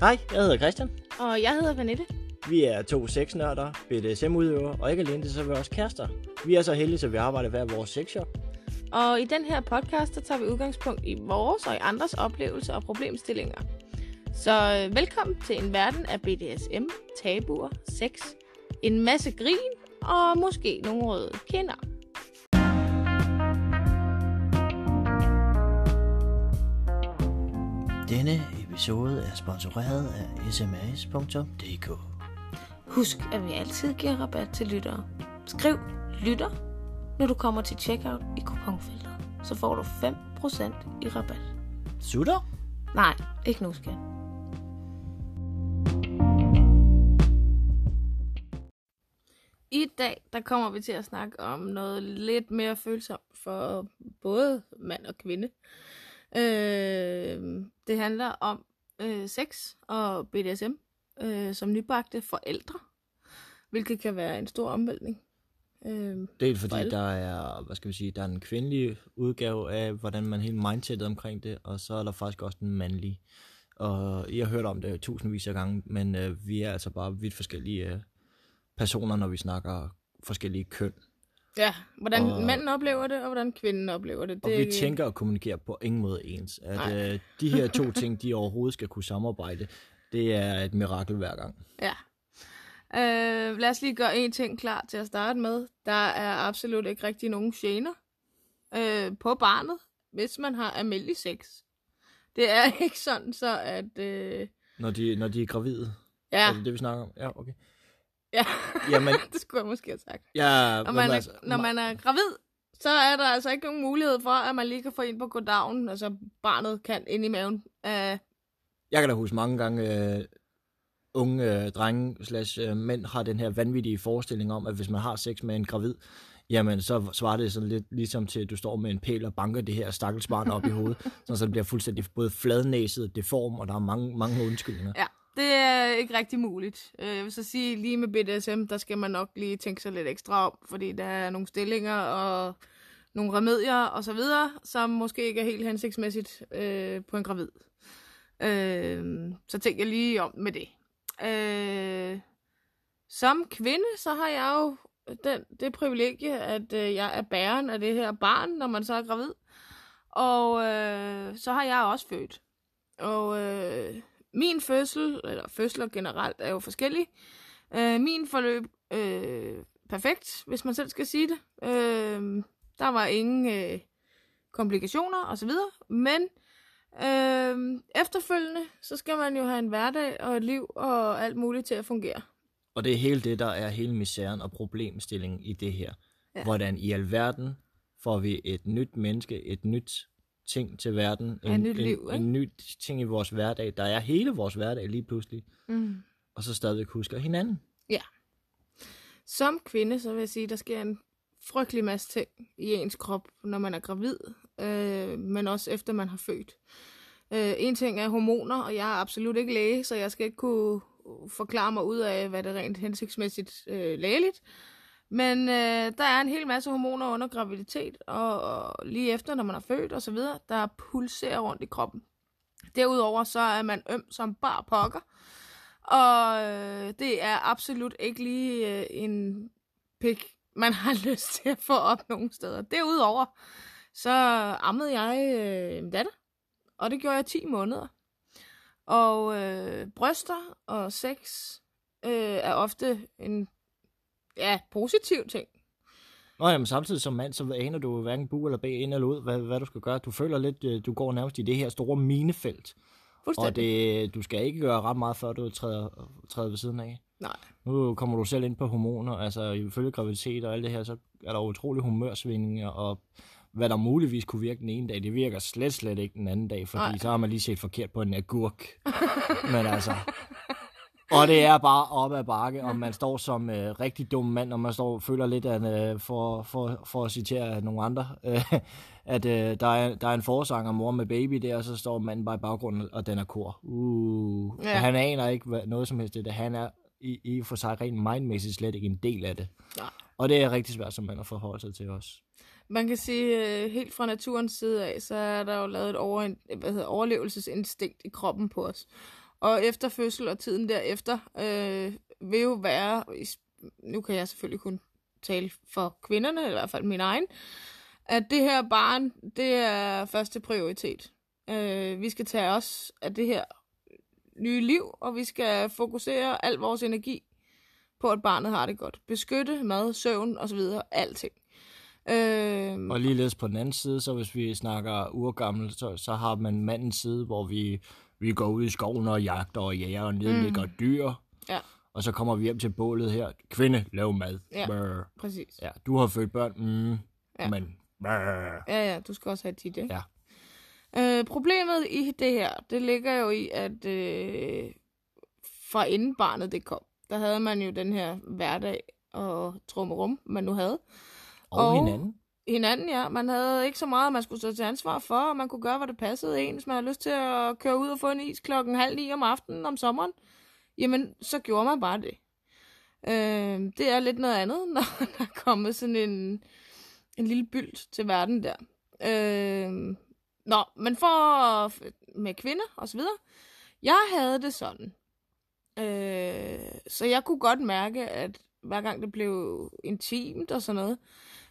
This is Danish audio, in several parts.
Hej, jeg hedder Christian. Og jeg hedder Vanette. Vi er to sexnørder, BDSM-udøvere, og ikke alene det, så er vi også kærester. Vi er så heldige, at vi arbejder hver vores sexshop. Og i den her podcast, der tager vi udgangspunkt i vores og i andres oplevelser og problemstillinger. Så øh, velkommen til en verden af BDSM, tabuer, sex, en masse grin og måske nogle røde kinder. Denne episode er sponsoreret af sms.dk. Husk, at vi altid giver rabat til lyttere. Skriv lytter, når du kommer til checkout i kuponfeltet. Så får du 5% i rabat. Sutter? Nej, ikke nu, skat. I dag, der kommer vi til at snakke om noget lidt mere følsomt for både mand og kvinde. Øh, det handler om øh, sex og BDSM øh, som nybagte forældre, hvilket kan være en stor omvæltning. Øh, Dels For fordi alle. der er, hvad skal vi sige, der er en kvindelig udgave af, hvordan man hele mindsetet omkring det, og så er der faktisk også den mandlige. Og I har hørt om det tusindvis af gange, men øh, vi er altså bare vidt forskellige øh, personer, når vi snakker forskellige køn. Ja, hvordan Og- og... manden oplever det, og hvordan kvinden oplever det. Og det vi tænker og kommunikerer på ingen måde ens. At Nej. øh, de her to ting, de overhovedet skal kunne samarbejde, det er et mirakel hver gang. Ja. Øh, lad os lige gøre en ting klar til at starte med. Der er absolut ikke rigtig nogen gener øh, på barnet, hvis man har almindelig sex. Det er ikke sådan så, at... Øh, Når de, når de er gravide. ja, Er det det, vi snakker om? Ja, okay. Ja. Jamen, det skulle jeg måske have sagt. ja, Når man, er, når man er gravid, så er der altså ikke nogen mulighed for, at man lige kan få ind på goddagen, altså barnet kan ind i maven. Øh, Jeg kan da huske mange gange, øh, unge øh, drenge slash øh, mænd har den her vanvittige forestilling om, at hvis man har sex med en gravid, jamen så svarer det sådan lidt ligesom til, at du står med en pæl og banker det her stakkels barn op i hovedet, sådan så det bliver fuldstændig både fladnæset, deform, og der er mange, mange undskyldninger. Ja, det er ikke rigtig muligt. Øh, jeg vil så sige, lige med BDSM, der skal man nok lige tænke sig lidt ekstra om, fordi der er nogle stillinger og nogle remedier og så videre, som måske ikke er helt hensigtsmæssigt øh, på en gravid. Øh, så tænk jeg lige om med det. Øh, som kvinde, så har jeg jo den, det privilegie, at øh, jeg er bæren af det her barn, når man så er gravid. Og øh, så har jeg også født. Og øh, min fødsel, eller fødsler generelt, er jo forskellig. Øh, min forløb øh, perfekt, hvis man selv skal sige det. Øh, der var ingen øh, komplikationer osv. Men øh, efterfølgende, så skal man jo have en hverdag og et liv og alt muligt til at fungere. Og det er hele det, der er hele misæren og problemstillingen i det her. Ja. Ja. Hvordan i alverden får vi et nyt menneske, et nyt ting til verden, Ja, et nyt liv, en, ikke? en ny ting i vores hverdag, der er hele vores hverdag lige pludselig, Mm. og så stadigvæk husker hinanden. Som kvinde, så vil jeg sige, der sker en frygtelig masse ting i ens krop, når man er gravid, øh, men også efter man har født. Øh, en ting er hormoner, og jeg er absolut ikke læge, så jeg skal ikke kunne forklare mig ud af, hvad det rent hensigtsmæssigt øh, lægeligt. Men øh, der er en hel masse hormoner under graviditet, og, og lige efter, når man er født og så videre, der pulserer rundt i kroppen. Derudover så er man øm som bar pokker, og øh, det er absolut ikke lige øh, en pik, man har lyst til at få op nogen steder. Derudover, så ammede jeg øh, en datter, og det gjorde jeg 10 måneder. Og øh, bryster og sex øh, er ofte en ja, positiv ting. Nå jamen, samtidig som mand, så aner du hverken bu eller bag ind eller ud, hvad, hvad du skal gøre. Du føler lidt, øh, du går nærmest i det her store minefelt. Og det, du skal ikke gøre ret meget, før du træder, træder ved siden af. Nej. Nu kommer du selv ind på hormoner, altså ifølge graviditet og alt det her, så er der utrolig humørsvingninger, og hvad der muligvis kunne virke den ene dag, det virker slet, slet ikke den anden dag, fordi Nej. så har man lige set forkert på en agurk. Men altså... Og det er bare op ad bakke, og man står som øh, rigtig dum mand, og man står og føler lidt, at øh, for, for, for at citere nogle andre, øh, at øh, der, er, der er en forsanger mor med baby der, og så står manden bare i baggrunden, og den er kor. Uh. Ja. Ja. Han aner ikke hvad, noget som helst. Det. Han er i, i for sig rent mindmæssigt slet ikke en del af det. Nej. Og det er rigtig svært som mand at forholde sig til også. Man kan sige, øh, helt fra naturens side af, så er der jo lavet et over, hvad hedder, overlevelsesinstinkt i kroppen på os. Og efter fødsel og tiden derefter øh, vil jo være, nu kan jeg selvfølgelig kun tale for kvinderne, i hvert fald min egen, at det her barn, det er første prioritet. Øh, vi skal tage os af det her nye liv, og vi skal fokusere al vores energi på, at barnet har det godt. Beskytte, mad, søvn osv. Alting. Øh, og ligeledes på den anden side, så hvis vi snakker urgammel, så, så har man mandens side, hvor vi, vi går ud i skoven og jagter og jager og nedlægger mm. dyr. Ja. Og så kommer vi hjem til bålet her. Kvinde, lav mad. Ja, Brr. præcis. Ja, du har født børn, mm, ja. men... Brr. Ja, ja, du skal også have dit, ikke? Ja. Øh, problemet i det her, det ligger jo i, at øh, fra inden barnet det kom, der havde man jo den her hverdag og trummerum, man nu havde. Og, og hinanden. Hinanden, ja. Man havde ikke så meget, man skulle stå til ansvar for, og man kunne gøre, hvad det passede en. Hvis man havde lyst til at køre ud og få en is klokken halv ni om aftenen om sommeren, jamen, så gjorde man bare det. Øh, det er lidt noget andet, når der er kommet sådan en, en lille byld til verden der. Øh, nå, men for med kvinder og så videre, jeg havde det sådan. Øh, så jeg kunne godt mærke, at hver gang det blev intimt og sådan noget,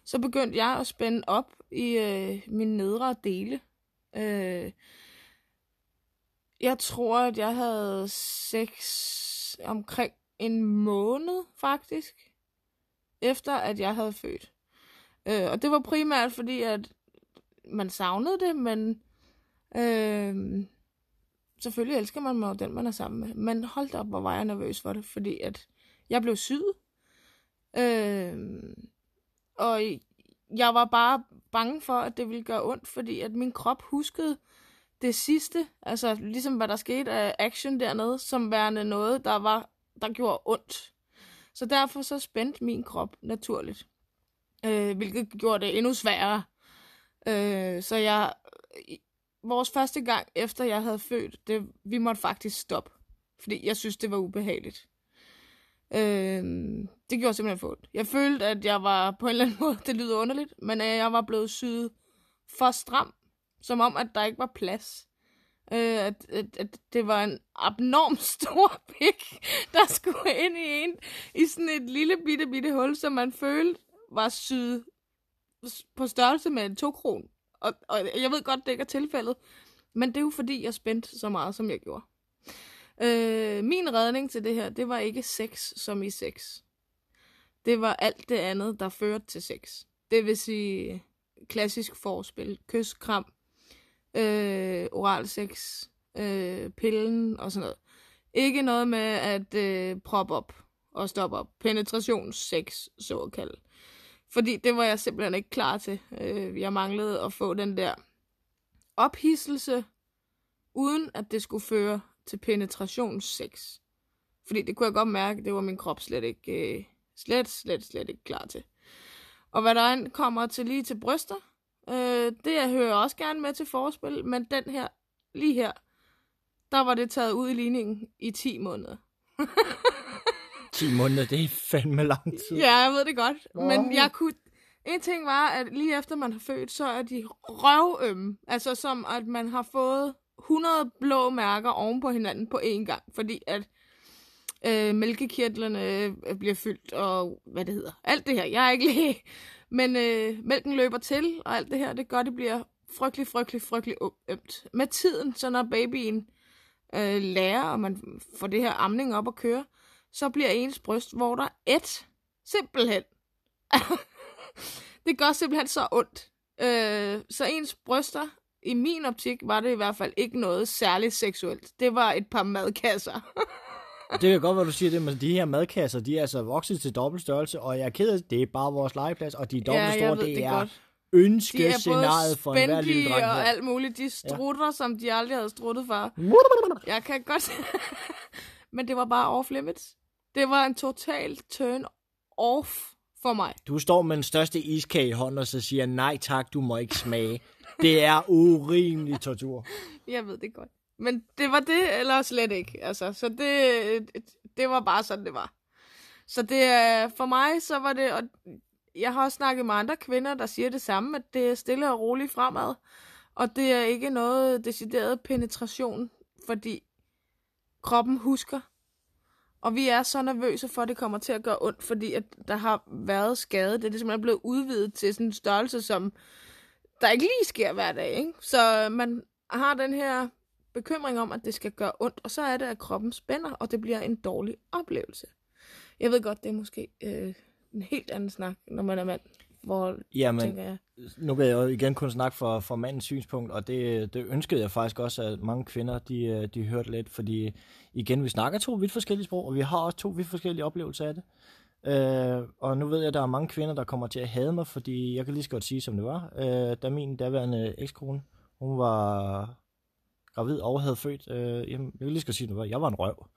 så begyndte jeg at spænde op i øh, mine nedre dele. Øh, jeg tror, at jeg havde sex omkring en måned, faktisk, efter at jeg havde født. Øh, og det var primært fordi, at man savnede det, men øh, selvfølgelig elsker man mig den, man er sammen med. Men hold op, hvor var jeg nervøs for det, fordi at jeg blev syet. Øh, og jeg var bare bange for, at det ville gøre ondt, fordi at min krop huskede det sidste, altså ligesom hvad der skete af action dernede, som værende noget, der var, der gjorde ondt. Så derfor så spændte min krop naturligt, øh, hvilket gjorde det endnu sværere. Øh, så jeg, vores første gang efter jeg havde født, det, vi måtte faktisk stoppe, fordi jeg synes, det var ubehageligt. Øh, det gjorde simpelthen for Jeg følte, at jeg var på en eller anden måde, det lyder underligt, men at jeg var blevet syet for stram, som om, at der ikke var plads. Øh, at, at, at det var en abnorm stor pik, der skulle ind i en, i sådan et lille bitte, bitte hul, som man følte var syet på størrelse med en to kron. Og, og jeg ved godt, det ikke er tilfældet, men det er jo fordi, jeg spændte så meget, som jeg gjorde. Øh, min redning til det her, det var ikke sex som i sex. Det var alt det andet, der førte til sex. Det vil sige klassisk forspil, kys, kram, øh, oral sex, øh, pillen og sådan noget. Ikke noget med at øh, proppe op og stoppe op. Penetrationssex, så at kalde. Fordi det var jeg simpelthen ikke klar til. Øh, jeg manglede at få den der ophidselse, uden at det skulle føre til penetrationssex. Fordi det kunne jeg godt mærke, det var min krop slet ikke, øh, slet, slet, slet ikke klar til. Og hvad der kommer til lige til bryster, øh, det jeg hører også gerne med til forspil, men den her, lige her, der var det taget ud i ligningen i 10 måneder. 10 måneder, det er fandme lang tid. Ja, jeg ved det godt. Wow. Men jeg kunne... En ting var, at lige efter man har født, så er de røvømme. Altså som at man har fået 100 blå mærker oven på hinanden på én gang, fordi at øh, mælkekirtlerne øh, bliver fyldt, og hvad det hedder. Alt det her. Jeg er ikke lige... Men øh, mælken løber til, og alt det her, det gør, det bliver frygtelig, frygtelig, frygtelig ømt. Med tiden, så når babyen øh, lærer, og man får det her amning op at køre, så bliver ens bryst, hvor der et. Simpelthen. det gør simpelthen så ondt. Øh, så ens bryster i min optik var det i hvert fald ikke noget særligt seksuelt. Det var et par madkasser. det kan godt være, du siger det, men de her madkasser, de er altså vokset til dobbelt størrelse, og jeg er ked af det, er bare vores legeplads, og de er dobbelt ja, store, det, det er godt. ønskescenariet for enhver lille dreng. og alt muligt. De strutter, ja. som de aldrig havde struttet før. Jeg kan godt... men det var bare off limits. Det var en total turn off for mig. Du står med den største iskage i hånden, og så siger, nej tak, du må ikke smage. Det er urimelig tortur. Jeg ved det godt. Men det var det, eller slet ikke. Altså, så det, det var bare sådan, det var. Så det øh, for mig, så var det, og jeg har også snakket med andre kvinder, der siger det samme, at det er stille og roligt fremad. Og det er ikke noget decideret penetration, fordi kroppen husker. Og vi er så nervøse for, at det kommer til at gøre ondt, fordi at der har været skade. Det er ligesom, simpelthen blevet udvidet til sådan en størrelse, som der ikke lige sker hver dag. Ikke? Så øh, man har den her bekymring om, at det skal gøre ondt, og så er det, at kroppen spænder, og det bliver en dårlig oplevelse. Jeg ved godt, det er måske øh, en helt anden snak, når man er mand. Hvor, Jamen, tænker jeg. nu vil jeg jo igen kun snakke for, for mandens synspunkt, og det, det ønskede jeg faktisk også, at mange kvinder, de, øh, de hørte lidt, fordi igen, vi snakker to vidt forskellige sprog, og vi har også to vidt forskellige oplevelser af det. Øh, og nu ved jeg, at der er mange kvinder, der kommer til at hade mig, fordi jeg kan lige så godt sige, som det var. Øh, da min daværende ekskone, hun var gravid og havde født, øh, jamen, jeg kan lige godt sige, var. Jeg var en røv.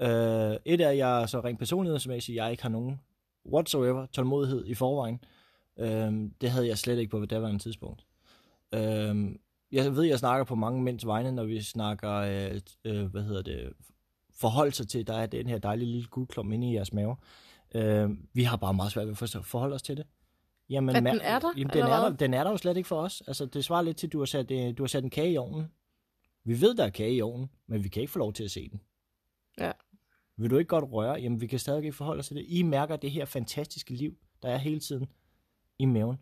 Øh, et er, jeg så rent personlighedsmæssigt, jeg ikke har nogen whatsoever tålmodighed i forvejen. Øhm, det havde jeg slet ikke på daværende tidspunkt. Øhm, jeg ved, jeg snakker på mange mænds vegne, når vi snakker, øh, øh, hvad hedder det, forhold sig til, der er den her dejlige lille guldklump inde i jeres mave. Øhm, vi har bare meget svært ved at forholde os til det. Jamen, at den er der? Jamen, den, er der, den er der jo slet ikke for os. Altså, det svarer lidt til, at du har sat, øh, du har sat en kage i ovnen. Vi ved, der er kage i ovnen, men vi kan ikke få lov til at se den. Ja. Vil du ikke godt røre? Jamen, vi kan stadig ikke forholde os til det. I mærker det her fantastiske liv, der er hele tiden i maven.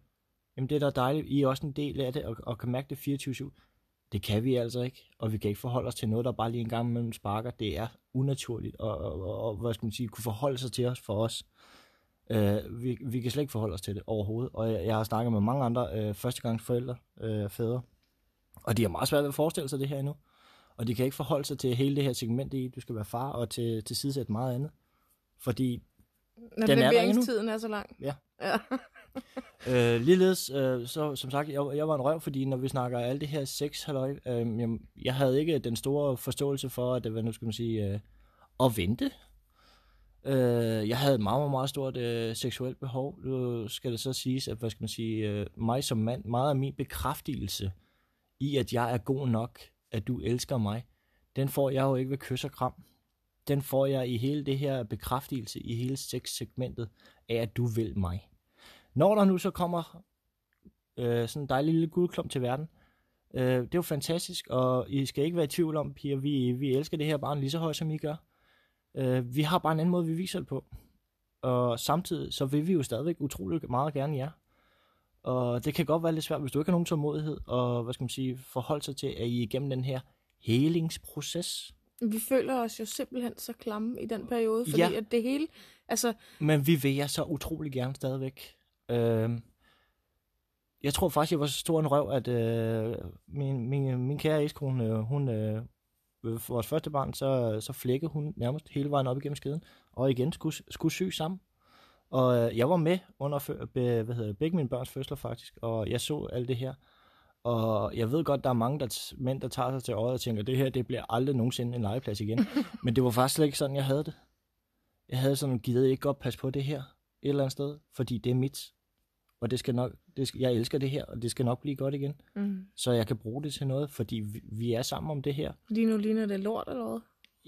Jamen, det er da dejligt. I er også en del af det, og, og kan mærke det 24-7. Det kan vi altså ikke, og vi kan ikke forholde os til noget, der bare lige en gang imellem sparker. Det er unaturligt, og, og, og, og hvad skal man sige, kunne forholde sig til os for os. Uh, vi, vi kan slet ikke forholde os til det overhovedet, og jeg, jeg har snakket med mange andre uh, førstegangsforældre, uh, fædre, og de har meget svært ved at forestille sig det her endnu. Og de kan ikke forholde sig til hele det her segment i, du skal være far, og til, til sidesætte meget andet. Fordi Når den er der endnu. tiden er så lang. Ja. ja. øh, ligeledes, øh, så som sagt, jeg, jeg var en røv, fordi når vi snakker alt det her sex, halløj, øh, jeg, jeg havde ikke den store forståelse for, at det var, nu skal man sige, øh, at vente. Øh, jeg havde et meget, meget, meget stort øh, seksuelt behov. Nu skal det så siges, at, hvad skal man sige, øh, mig som mand, meget af min bekræftelse i, at jeg er god nok, at du elsker mig, den får jeg jo ikke ved kys og kram. Den får jeg i hele det her bekræftelse, i hele sexsegmentet af, at du vil mig. Når der nu så kommer øh, sådan en dejlig lille guldklump til verden, øh, det er jo fantastisk, og I skal ikke være i tvivl om, piger, vi, vi elsker det her barn lige så højt, som I gør. Øh, vi har bare en anden måde, vi viser det på. Og samtidig, så vil vi jo stadigvæk utrolig meget gerne jer. Og det kan godt være lidt svært, hvis du ikke har nogen tålmodighed, og hvad skal man sige, forholde sig til, at I igennem den her helingsproces. Vi føler os jo simpelthen så klamme i den periode, fordi ja. at det hele, altså... Men vi vil jer så utrolig gerne stadigvæk. Øh, jeg tror faktisk, jeg var så stor en røv, at øh, min, min, min kære ekskone, øh, hun, øh, vores første barn, så, så flækkede hun nærmest hele vejen op igennem skeden, og igen skulle, skulle sy sammen. Og øh, jeg var med under hvad hedder, begge mine børns fødsler faktisk, og jeg så alt det her. Og jeg ved godt, der er mange der mænd, der tager sig til øjet og tænker, det her det bliver aldrig nogensinde en legeplads igen. Men det var faktisk slet ikke sådan, jeg havde det. Jeg havde sådan, givet ikke godt passe på det her et eller andet sted, fordi det er mit. Og det skal nok, det skal, jeg elsker det her, og det skal nok blive godt igen. Mm. Så jeg kan bruge det til noget, fordi vi, vi er sammen om det her. Lige nu ligner det lort eller hvad?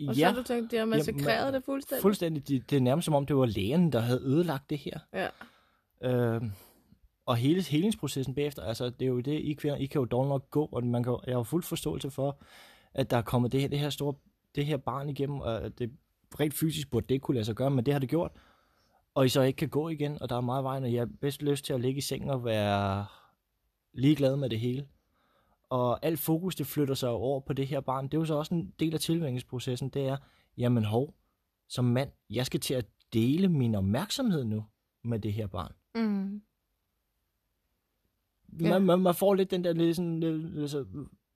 Og ja. så har du tænkt, de har massakreret ja, det fuldstændig? Fuldstændig. Det, det er nærmest som om, det var lægen, der havde ødelagt det her. Ja. Øh, og hele helingsprocessen bagefter, altså det er jo det, I kvinder, I kan jo dog nok gå, og man kan, jeg har fuld forståelse for, at der er kommet det her, det her store, det her barn igennem, og det rent fysisk burde det ikke kunne lade sig gøre, men det har det gjort. Og I så ikke kan gå igen, og der er meget vejen, og jeg har bedst lyst til at ligge i sengen og være ligeglad med det hele og alt fokus, det flytter sig over på det her barn. Det er jo så også en del af tilvækningsprocessen, det er, jamen hov, som mand, jeg skal til at dele min opmærksomhed nu med det her barn. Mm. Ja. Man, man, man får lidt den der lidt sådan, lidt, så,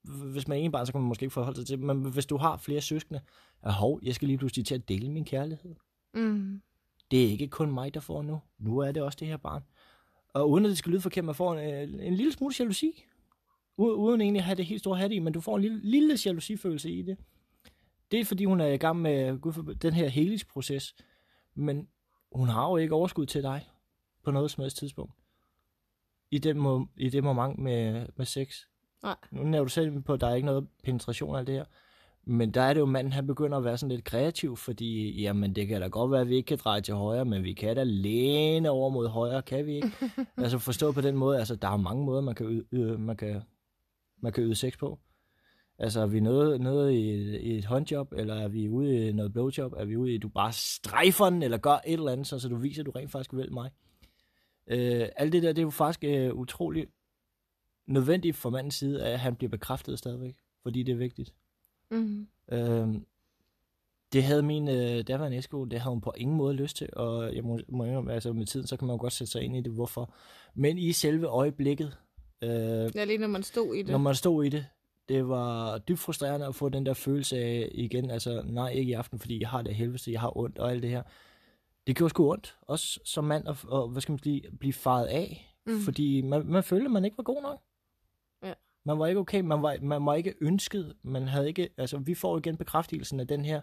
hvis man er en barn, så kan man måske ikke forholde sig til men hvis du har flere søskende, at hov, jeg skal lige pludselig til at dele min kærlighed. Mm. Det er ikke kun mig, der får nu. Nu er det også det her barn. Og uden at det skal lyde forkert, man får en, en lille smule jalousi uden egentlig at have det helt store hat i, men du får en lille, lille jalousifølelse i det. Det er fordi, hun er i gang med gud for, den her helingsproces, men hun har jo ikke overskud til dig på noget som helst tidspunkt. I, den må, i det moment med, med sex. Nej. Nu nævner du selv på, at der er ikke noget penetration af det her. Men der er det jo, manden han begynder at være sådan lidt kreativ, fordi jamen det kan da godt være, at vi ikke kan dreje til højre, men vi kan da læne over mod højre, kan vi ikke? altså forstå på den måde, altså der er mange måder, man kan, yde, man kan man kan yde sex på. Altså, er vi nede, nede i, et, i et håndjob, eller er vi ude i noget blowjob? Er vi ude i, at du bare strejfer den, eller gør et eller andet, så, så du viser, at du rent faktisk vil mig? Øh, alt det der, det er jo faktisk øh, utroligt nødvendigt fra mandens side, at han bliver bekræftet stadigvæk, fordi det er vigtigt. Mm. Øh, det havde min øh, daværende æsko, det havde hun på ingen måde lyst til, og jeg må, må indrømme, altså med tiden, så kan man jo godt sætte sig ind i det, hvorfor. Men i selve øjeblikket, øh, Ja, lige når man stod i det. når man stod i det, det var dybt frustrerende at få den der følelse af igen, altså nej, ikke i aften, fordi jeg har det helvede, jeg har ondt og alt det her. Det gjorde sgu ondt, også som mand, og, og hvad skal man sige, blive faret af, Mm. fordi man, man følte, at man ikke var god nok. Ja. Man var ikke okay, man var, man var ikke ønsket, man havde ikke, altså vi får igen bekræftelsen af den her,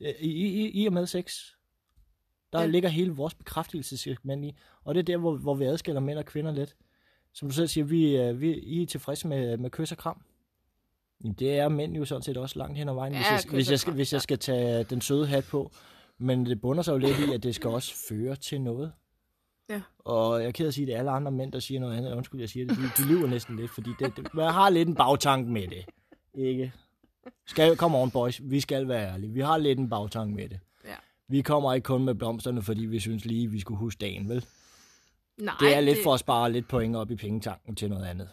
øh, i, i, i og med sex, der Ja. ligger hele vores bekræftelsesegment i, og det er der, hvor, hvor vi adskiller mænd og kvinder lidt. Som du selv siger, vi, øh, vi I er tilfredse med, med kys og kram. Jamen, det er mænd jo sådan set også langt hen ad vejen, Ja, hvis, jeg, hvis, jeg skal, hvis jeg skal tage den søde hat på. Men det bunder sig jo lidt i, at det skal også føre til noget. Ja. Og jeg er ked af at sige, at det er alle andre mænd, der siger noget andet. Undskyld, jeg siger det. De, de lyver næsten lidt, fordi det, det, jeg har lidt en bagtank med det. Ikke? Skal, come on, boys. Vi skal være ærlige. Vi har lidt en bagtank med det. Ja. Vi kommer ikke kun med blomsterne, fordi vi synes lige, vi skulle huske dagen, vel? Nej, Det er lidt for at spare lidt point op i pengetanken til noget andet.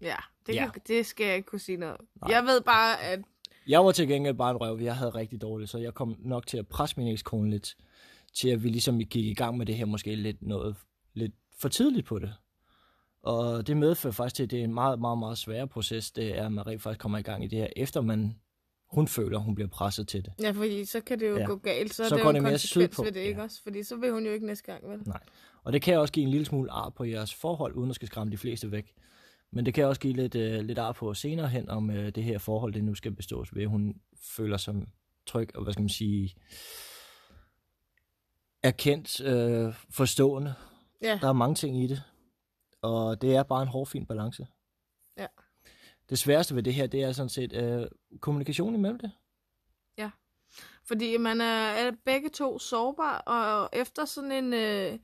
Ja, det, Ja. Kan, det skal jeg ikke kunne sige noget. Nej. Jeg ved bare, at... Jeg var til gengæld bare en røv. Jeg havde rigtig dårligt, så jeg kom nok til at presse min ekskone lidt, til at vi ligesom gik i gang med det her måske lidt noget lidt for tidligt på det. Og det medfører faktisk til, at det er en meget, meget, meget sværere proces, det er, at man rent faktisk kommer i gang i det her, efter man, hun føler, hun bliver presset til det. Ja, fordi så kan det jo ja. Gå galt. Så, Så er det går jo det mere konsekvens sydpå, ved det, ikke ja. også? Fordi så vil hun jo ikke næste gang, vel? Nej. Og det kan også give en lille smule ar på jeres forhold, uden at skal skræmme de fleste væk. Men det kan også give lidt, øh, lidt ar på senere hen, om øh, det her forhold, det nu skal bestås ved. Hun føler sig tryg, og hvad skal man sige, erkendt, øh, forstående. Ja, Der er mange ting i det, og det er bare en hårfin balance. Ja. Det sværeste ved det her, det er sådan set øh, kommunikation imellem det. fordi man er, er begge to sårbare, og efter sådan en øh,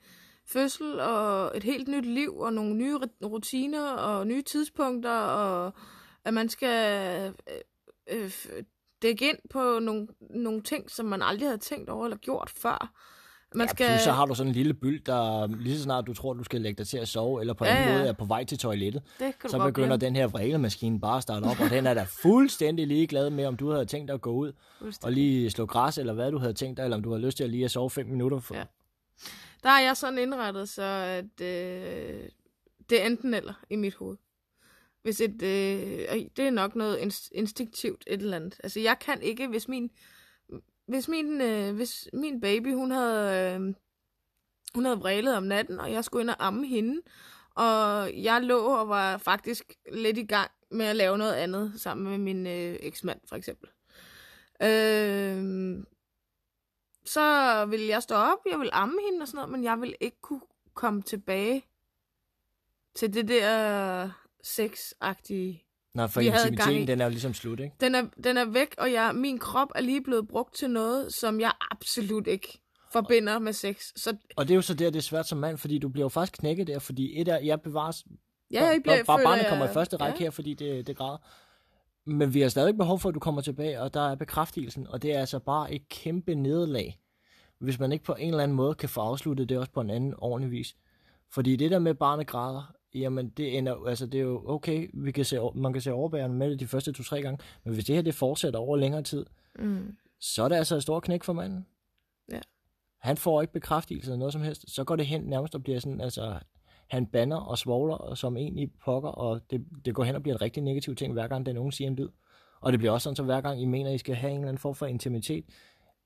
fødsel og et helt nyt liv, og nogle nye rutiner og nye tidspunkter, og at man skal øh, øh, dække ind på nogle, nogle ting, som man aldrig havde tænkt over eller gjort før. Man ja, skal... plus så har du sådan en lille byld, der lige så snart du tror, du skal lægge dig til at sove, eller på Ja, en anden ja. måde er på vej til toilettet, så begynder glemme. den her vrælemaskine bare at starte op, og den er da fuldstændig ligeglad med, om du havde tænkt dig at gå ud og lige slå græs, eller hvad du havde tænkt dig, eller om du havde lyst til at lige at sove fem minutter. For... Ja. Der er jeg sådan indrettet, så at, øh, det er enten eller i mit hoved. Hvis et, øh, det er nok noget inst- instinktivt et eller andet. Altså jeg kan ikke, hvis min, hvis min, øh, hvis min baby, hun havde, øh, hun havde vrælet om natten, og jeg skulle ind og amme hende, og jeg lå og var faktisk lidt i gang med at lave noget andet sammen med min øh, eksmand, for eksempel. Øh, så vil jeg stå op, jeg vil amme hende og sådan noget, men jeg vil ikke kunne komme tilbage til det der sexagtige. Nej, for intimiteten, den er jo ligesom slut, ikke? Den er, den er væk, og jeg, min krop er lige blevet brugt til noget, som jeg absolut ikke forbinder med sex. Så Og det er jo så der, det er svært som mand, fordi du bliver jo faktisk knækket der, fordi et af, jeg bevares, ja, jeg bliver, bare barnet jeg- kommer i første række ja. her, fordi det, det græder. Men vi har stadig behov for, at du kommer tilbage, og der er bekræftelsen, og det er altså bare et kæmpe nederlag, hvis man ikke på en eller anden måde kan få afsluttet det også på en anden ordentlig vis. Fordi det der med, barnet græder, jamen det, ender, altså det er jo okay, vi kan se, man kan se overbærende med det de første to-tre gange, men hvis det her det fortsætter over længere tid, Mm. så er det altså et stort knæk for manden. Ja. Han får ikke bekræftelse eller noget som helst. Så går det hen nærmest og bliver sådan, altså, han banner og svogler og som en i pokker, og det, det går hen og bliver en rigtig negativ ting, hver gang den unge siger en lyd. Og det bliver også sådan, så hver gang I mener, I skal have en eller anden form for intimitet,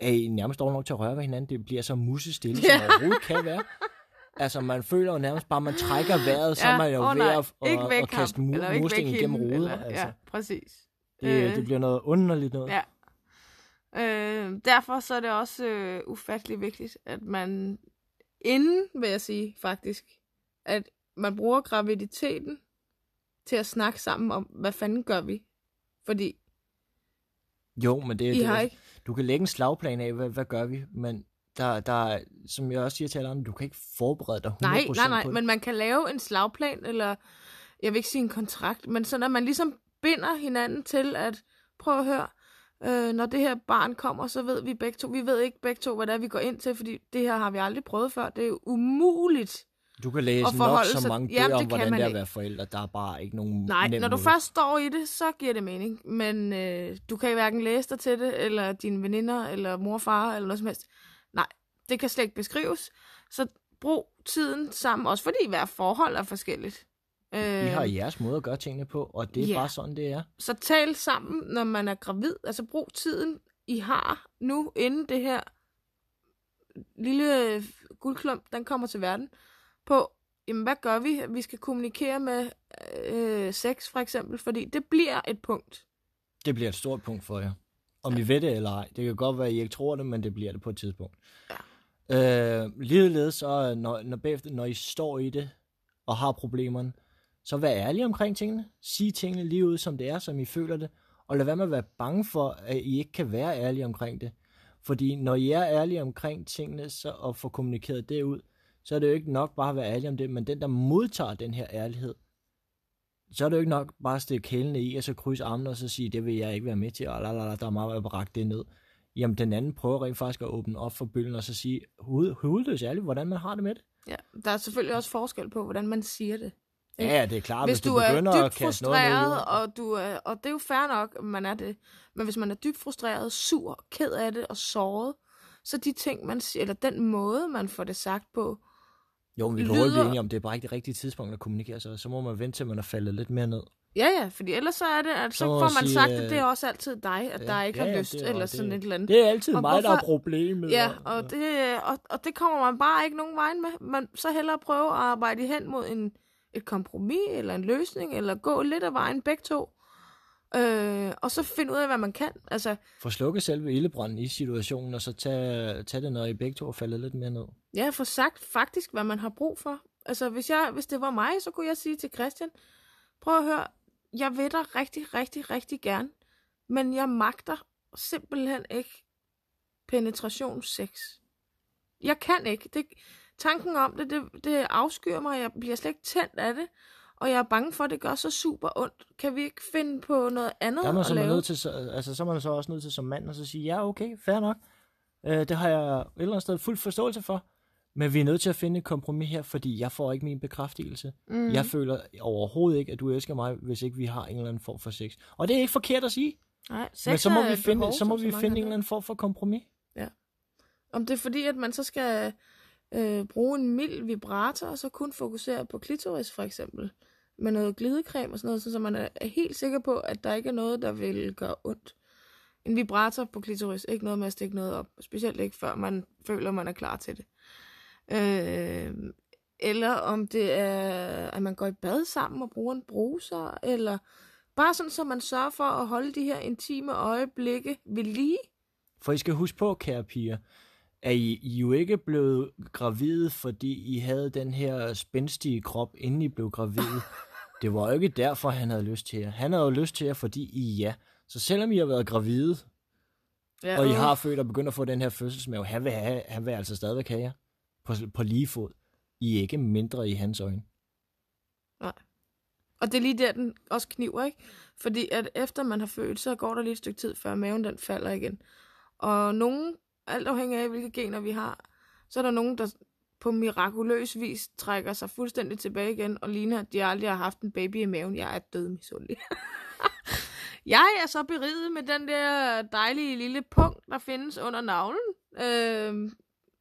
er I nærmest dårlig nok til at røre ved hinanden. Det bliver så musestille, som Ja. overhovedet kan være. Altså, man føler jo nærmest bare, at man trækker vejret, så Ja, er man jo åh ved at, ikke væk at kaste ham, eller ikke mursten væk igennem eller- Altså. Ja, præcis. Det, Øh. det bliver noget underligt noget. Ja. Øh, derfor så er det også øh, ufattelig vigtigt, at man inden, vil jeg sige faktisk, at man bruger graviditeten til at snakke sammen om, hvad fanden gør vi? Fordi Jo, men det, I det har er- ikke... du kan lægge en slagplan af, hvad, hvad gør vi, men der, der, er- som jeg også siger til alle andre, du kan ikke forberede dig 100% Nej, nej, nej, men man kan lave en slagplan, eller jeg vil ikke sige en kontrakt, men sådan at man ligesom binder hinanden til at, prøv at høre, øh, når det her barn kommer, så ved vi begge to, vi ved ikke begge to, hvad det er, vi går ind til, fordi det her har vi aldrig prøvet før. Det er umuligt. Du kan læse Og nok så sig- mange Jamen, bøger det om, hvordan det er at være forældre. Der er bare ikke nogen Nej, nem når du måde. først står i det, så giver det mening. Men øh, du kan hverken læse dig til det, eller dine veninder, eller mor og far, eller noget som helst. Nej, det kan slet ikke beskrives. Så brug tiden sammen, også fordi hver forhold er forskelligt. Øh, I har jeres måde at gøre tingene på, og det er Ja. bare sådan, det er. Så tal sammen, når man er gravid. Altså brug tiden, I har nu, inden det her lille guldklump, den kommer til verden, på, jamen hvad gør vi? Vi skal kommunikere med øh, sex for eksempel, fordi det bliver et punkt. Det bliver et stort punkt for jer. Om I ved det eller ej. Det kan godt være, at I ikke tror det, men det bliver det på et tidspunkt. Ja. Øh, ligeledes, så når, når, bagefter, når I står i det og har problemerne, så vær ærlige omkring tingene. Sig tingene lige ud, som det er, som I føler det. Og lad være med at være bange for, at I ikke kan være ærlige omkring det. Fordi når I er ærlige omkring tingene så, og får kommunikeret det ud, så er det jo ikke nok bare at være ærlig om det, men den, der modtager den her ærlighed, så er det jo ikke nok bare at stikke hælene i, og så krydse armene og så sige, det vil jeg ikke være med til, og lalala, der er meget at række det ned. Jamen, den anden prøver rent faktisk at åbne op for bølgen, og så sige, hoved, hovedløs ærligt, hvordan man har det med det. Ja, der er selvfølgelig også forskel på, hvordan man siger det. Ja, ja, det er klart, hvis, hvis, du, du er begynder dybt at kaste noget frustreret, jorden. og, du er, og det er jo fair nok, man er det. Men hvis man er dybt frustreret, sur, ked af det og såret, så de ting, man siger, eller den måde, man får det sagt på, Jo, men vi ikke lyder- blive enige om, det er bare ikke det rigtige tidspunkt at kommunikere, så, så må man vente til, man er faldet lidt mere ned. ja ja, fordi ellers så er det, at så, Så får man sige, sagt, at øh, det er også altid dig, at der ikke har lyst, det er- eller sådan det, et eller andet. Det er altid Og mig, der er hvorfor- problemet. Ja, og- og det, og, og det kommer man bare ikke nogen vej med. Man så hellere prøve at arbejde hen mod en, et kompromis, eller en løsning, eller gå lidt af vejen begge to. Øh, og så finde ud af, hvad man kan. Altså, Få slukket selve ildebranden i situationen, og så tage, tage det, når I begge to er faldet lidt mere ned. ja, få sagt faktisk, hvad man har brug for. Altså, hvis, jeg, hvis det var mig, så kunne jeg sige til Christian, prøv at høre, jeg vil dig rigtig, rigtig, rigtig gerne, men jeg magter simpelthen ikke penetrationssex. Jeg kan ikke. Det, tanken om det, det, det afskyr mig, jeg bliver slet ikke tændt af det, og jeg er bange for, at det gør så super ondt. Kan vi ikke finde på noget andet Der er man at så, lave? nødt til, så, altså, så er man så også nødt til som mand at så sige, ja, okay, fair nok. Øh, det har jeg et eller andet sted fuld forståelse for. Men vi er nødt til at finde et kompromis her, fordi jeg får ikke min bekræftelse. Mm. Jeg føler overhovedet ikke, at du elsker mig, hvis ikke vi har en eller anden form for sex. Og det er ikke forkert at sige. Nej, sex Men så må vi finde, behov, så må som vi finde en eller anden form for kompromis. Om det er fordi, at man så skal øh, bruge en mild vibrator, og så kun fokusere på klitoris for eksempel, med noget glidecreme og sådan noget, så man er helt sikker på, at der ikke er noget, der vil gøre ondt. En vibrator på klitoris, ikke noget med at stikke noget op, specielt ikke før man føler, man er klar til det. Øh, eller om det er, at man går i bad sammen og bruger en bruser, eller bare sådan, så man sørger for at holde de her intime øjeblikke ved lige. For I skal huske på, kære piger, at I, I jo ikke blevet gravide, fordi I havde den her spændstige krop, inden I blev gravide. Det var jo ikke derfor, han havde lyst til jer. Han havde jo lyst til jer, fordi I er ja. Så selvom I har været gravide, Ja, og I har født og begyndt at få den her fødselsmave, han vil, have, han vil altså stadigvæk have jer på, på lige fod. I er ikke mindre i hans øjne. Og det er lige der, den også kniver, ikke? Fordi at efter man har født, så går der lige et stykke tid, før maven den falder igen. Og nogen, alt afhængig af, hvilke gener vi har, så er der nogen, der på mirakuløs vis trækker sig fuldstændig tilbage igen, og ligner, at de aldrig har haft en baby i maven. Jeg er død misundelig. jeg er så beriget med den der dejlige lille punkt, der findes under navlen, øh,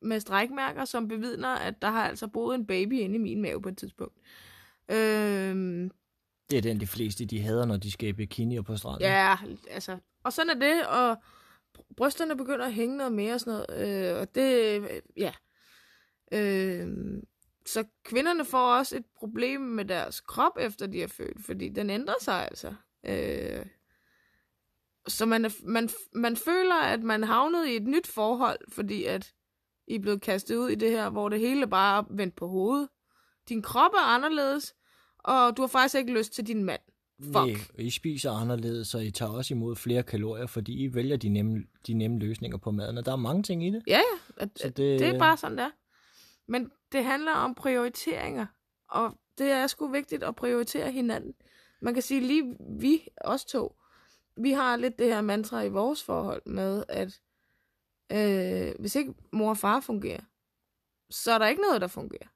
med strækmærker, som bevidner, at der har altså boet en baby inde i min mave på et tidspunkt. Øh, Det er den, de fleste de hader, når de skal i bikini og på stranden. Ja, altså. Og sådan er det, og br- brysterne begynder at hænge noget mere og sådan noget. Øh, og det, ja. Øh, så kvinderne får også et problem med deres krop, efter de er født, fordi den ændrer sig altså. Øh, så man, er, man, man føler, at man havnet i et nyt forhold, fordi at I er blevet kastet ud i det her, hvor det hele bare er vendt på hovedet. Din krop er anderledes, og du har faktisk ikke lyst til din mand. Fuck. Nej, I spiser anderledes, så I tager også imod flere kalorier, fordi I vælger de nemme, de nemme løsninger på maden, og der er mange ting i det. Ja, ja. At, Så det- det er bare sådan, der. Men det handler om prioriteringer. Og det er sgu vigtigt at prioritere hinanden. Man kan sige lige, vi, os to, vi har lidt det her mantra i vores forhold med, at øh, hvis ikke mor og far fungerer, så er der ikke noget, der fungerer.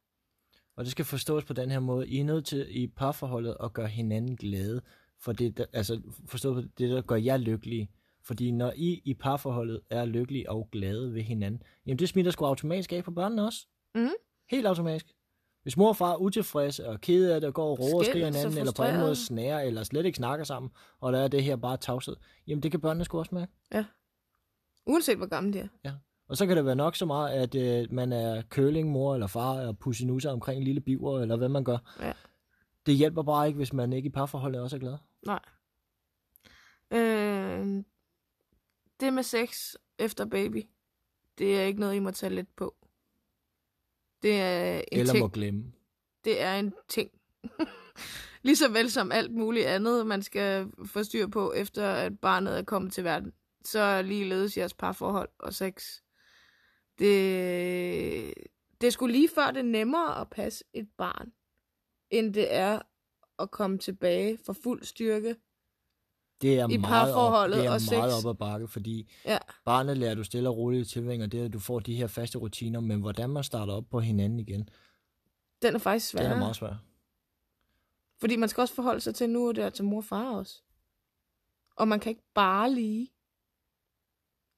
Og det skal forstås på den her måde. I er nødt til i parforholdet at gøre hinanden glade. For det, der, altså forstå på det, der gør jer lykkelige. Fordi når I i parforholdet er lykkelige og glade ved hinanden, jamen det smitter sgu automatisk af på børnene også. Mhm. Helt automatisk. Hvis mor og far er utilfredse og kede af det, og går og råber og skriger hinanden, eller på anden måde snærer, eller slet ikke snakker sammen, og der er det her bare tavshed, jamen det kan børnene sgu også mærke. Uanset hvor gammel de er. Og så kan det være nok så meget, at øh, man er køling, mor eller far, og pussinusser omkring en lille biver, eller hvad man gør. Ja. Det hjælper bare ikke, hvis man ikke i parforholdet også er glad. Nej. Øh, det med sex efter baby, det er ikke noget, I må tage let på. Det er en eller ting. må glemme. Det er en ting. Ligeså vel som alt muligt andet, man skal få styr på, efter at barnet er kommet til verden. Så er ligeledes jeres parforhold og sex. Det, det sgu lige før det er nemmere at passe et barn, end det er at komme tilbage for fuld styrke. Det er I meget, op, parforholdet det er og meget sex. op ad bakke, fordi Ja. barnet lærer du stille og roligt tilvænge, og det er, at du får de her faste rutiner, men hvordan man starter op på hinanden igen, Den er faktisk svær. det er meget svært. Fordi man skal også forholde sig til, nu er det altså mor og far også. Og man kan ikke bare lige.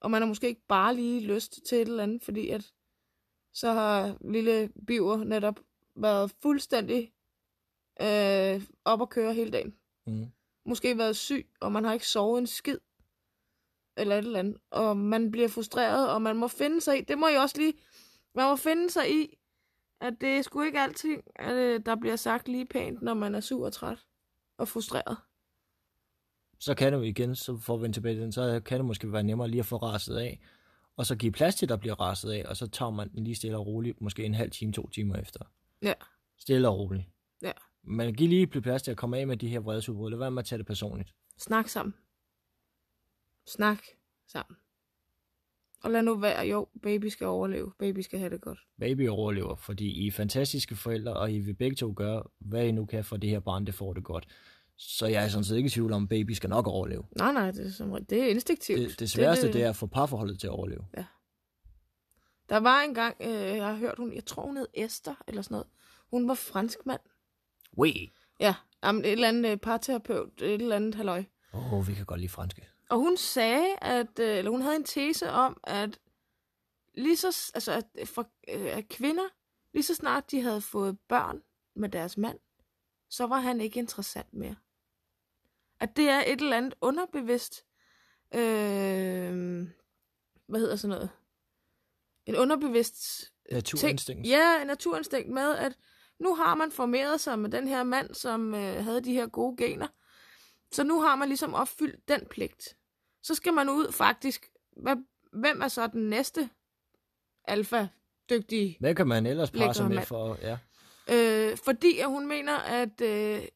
Og man har måske ikke bare lige lyst til et eller andet, fordi at så har lille Biver netop været fuldstændig øh, op at køre hele dagen. Mm. Måske været syg, og man har ikke sovet en skid. Eller et eller andet. Og man bliver frustreret, og man må finde sig i, det må I også lige, man må finde sig i, at det er sgu ikke altid, at øh, der bliver sagt lige pænt, når man er sur og træt og frustreret. Så kan det jo igen, så får vi tilbage til den, så kan det måske være nemmere lige at få raset af, og så give plads til, at der bliver raset af, og så tager man den lige stille og roligt, måske en halv time, to timer efter. Ja. Stille og roligt. Ja. Men giv lige plads til at komme af med de her vredesudbrud. Lad være med at tage det personligt. Snak sammen. Snak sammen. Og lad nu være, jo, baby skal overleve. Baby skal have det godt. Baby overlever, fordi I er fantastiske forældre, og I vil begge to gøre, hvad I nu kan for det her barn, det får det godt. Så jeg er sådan set ikke i tvivl om, at baby skal nok overleve. Nej, nej, det er, som, det er instinktivt. Det, det sværeste, det, det er at få parforholdet til at overleve. Der var en gang, øh, jeg har hørt, hun, jeg tror hun hed Esther, eller sådan noget. Hun var fransk Wait. Ja, jamen, et eller andet øh, parterapeut, et eller andet halløj. Åh, oh, vi kan godt lide franske. Og hun sagde, at, øh, eller hun havde en tese om, at lige så, altså, at, for, øh, at kvinder, lige så snart de havde fået børn med deres mand, så var han ikke interessant mere. At det er et eller andet underbevidst, øh, hvad hedder sådan noget? En underbevidst Naturinstinkt. Ja, en naturinstinkt med, at nu har man formeret sig med den her mand, som øh, havde de her gode gener. Så nu har man ligesom opfyldt den pligt. Så skal man ud faktisk. Hvad, hvem er så den næste alfa-dygtige? Hvad kan man ellers presse med mand. for? Ja. Øh, fordi at hun mener, at øh,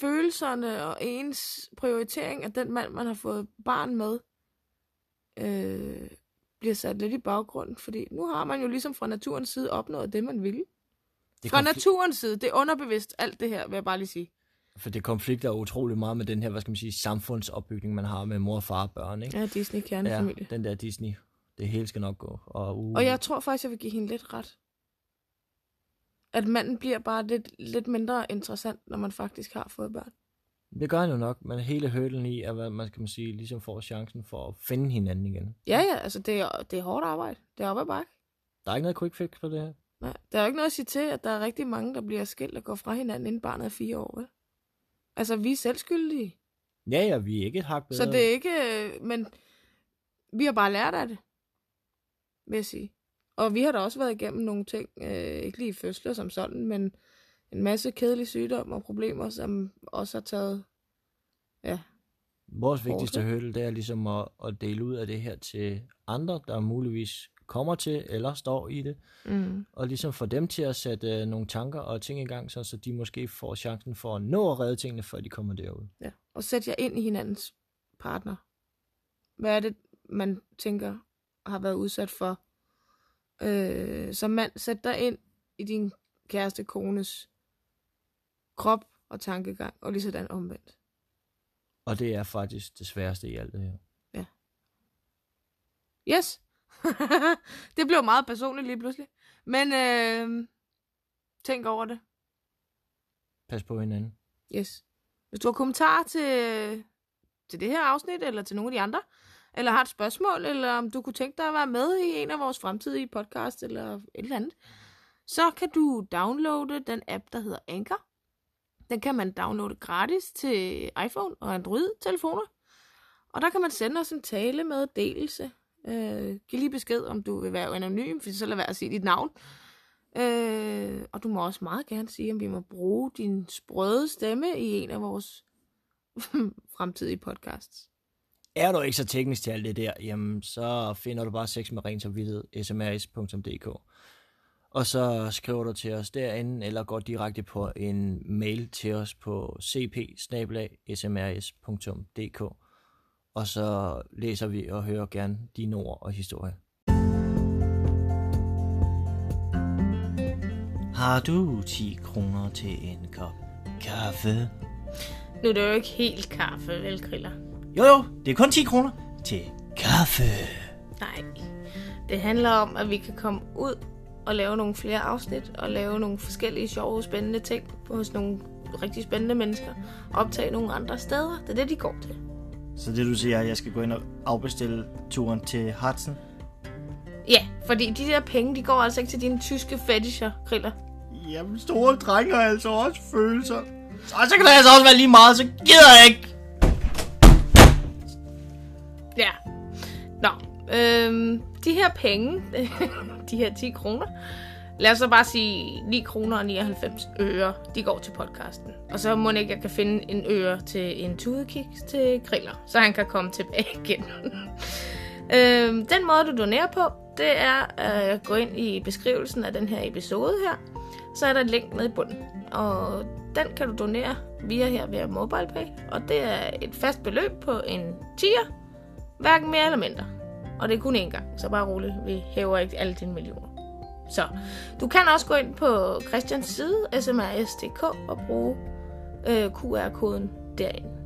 følelserne og ens prioritering af den mand, man har fået barn med, øh, bliver sat lidt i baggrunden. Fordi nu har man jo ligesom fra naturens side opnået det, man ville. Det Fra konflik- naturens side, det er underbevidst alt det her, vil jeg bare lige sige. For det konflikter utrolig meget med den her, hvad skal man sige, samfundsopbygning, man har med mor, far og børn, ikke? Ja, Disney kernefamilie. den der Disney. Det hele skal nok gå. Og, uh, Og jeg tror faktisk, jeg vil give hende lidt ret. At manden bliver bare lidt, lidt mindre interessant, når man faktisk har fået børn. Det gør han jo nok, men hele hurdlen i, at hvad man skal man sige, ligesom får chancen for at finde hinanden igen. Ja, ja, altså det er, det er hårdt arbejde. Det er op ad bakke. Der er ikke noget quick fix på det her. Nej, der er jo ikke noget at sige til, at der er rigtig mange, der bliver skilt og går fra hinanden, inden barnet er fire år, vel? Altså, vi er selv skyldige. Ja, ja, vi er ikke et hak bedre. Så det er ikke... øh, Men vi har bare lært af det, vil jeg sige. Og vi har da også været igennem nogle ting, øh, ikke lige fødsler som sådan, men en masse kedelige sygdomme og problemer, som også har taget... Ja, Vores vigtigste hurdle, det er ligesom at, at dele ud af det her til andre, der muligvis kommer til eller står i det, mm. og ligesom få dem til at sætte uh, nogle tanker og ting i gang, så, så de måske får chancen for at nå at redde tingene, før de kommer derud. ja. Og sæt jer ind i hinandens partner. Hvad er det, man tænker har været udsat for? Øh, som mand, sæt dig ind i din kæreste kones krop og tankegang, og lige sådan omvendt. Og det er faktisk det sværeste i alt det her. Yes. det blev meget personligt lige pludselig. Men øh, tænk over det. Pas på hinanden. Yes. Hvis du har kommentarer til, til det her afsnit, eller til nogle af de andre, eller har et spørgsmål, eller om du kunne tænke dig at være med i en af vores fremtidige podcast, eller et eller andet, så kan du downloade den app, der hedder Anchor. Den kan man downloade gratis til iPhone og Android-telefoner. Og der kan man sende os en tale med delelse. Øh, giv lige besked, om du vil være anonym, for så lad være at sige dit navn. Øh, og du må også meget gerne sige, om vi må bruge din sprøde stemme i en af vores fremtidige podcasts. Er du ikke så teknisk til alt det der, jamen så finder du bare sex med ren samvittighed, smrs.dk. Og så skriver du til os derinde, eller går direkte på en mail til os på cp smrs.dk. Og så læser vi og hører gerne dine ord og historie. Har du 10 kroner til en kop kaffe? Nu er det jo ikke helt kaffe, vel, Kriller? Jo jo, det er kun 10 kroner til kaffe. Nej. Det handler om, at vi kan komme ud og lave nogle flere afsnit, og lave nogle forskellige sjove, spændende ting hos nogle rigtig spændende mennesker. Optage nogle andre steder. Det er det, de går til. Så det du siger, at jeg skal gå ind og afbestille turen til Hudson? Ja, fordi de der penge, de går altså ikke til dine tyske fetisher, Kriller. Jamen, store drenge har altså også følelser. Så, så kan det altså også være lige meget, så gider jeg ikke. Ja. Nå, øhm, de her penge, de her 10 kroner, lad os så bare sige 9 kroner og 99 øre, de går til podcasten. Og så må ikke, jeg kan finde en øre til en tudekiks til griller, så han kan komme tilbage igen. øhm, den måde, du donerer på, det er at gå ind i beskrivelsen af den her episode her. Så er der et link nede i bunden. Og den kan du donere via her via MobilePay. Og det er et fast beløb på en tier. Hverken mere eller mindre. Og det er kun én gang, så bare roligt. Vi hæver ikke alle dine millioner. Så du kan også gå ind på Christians side, smrs.dk, og bruge øh, QR-koden derinde.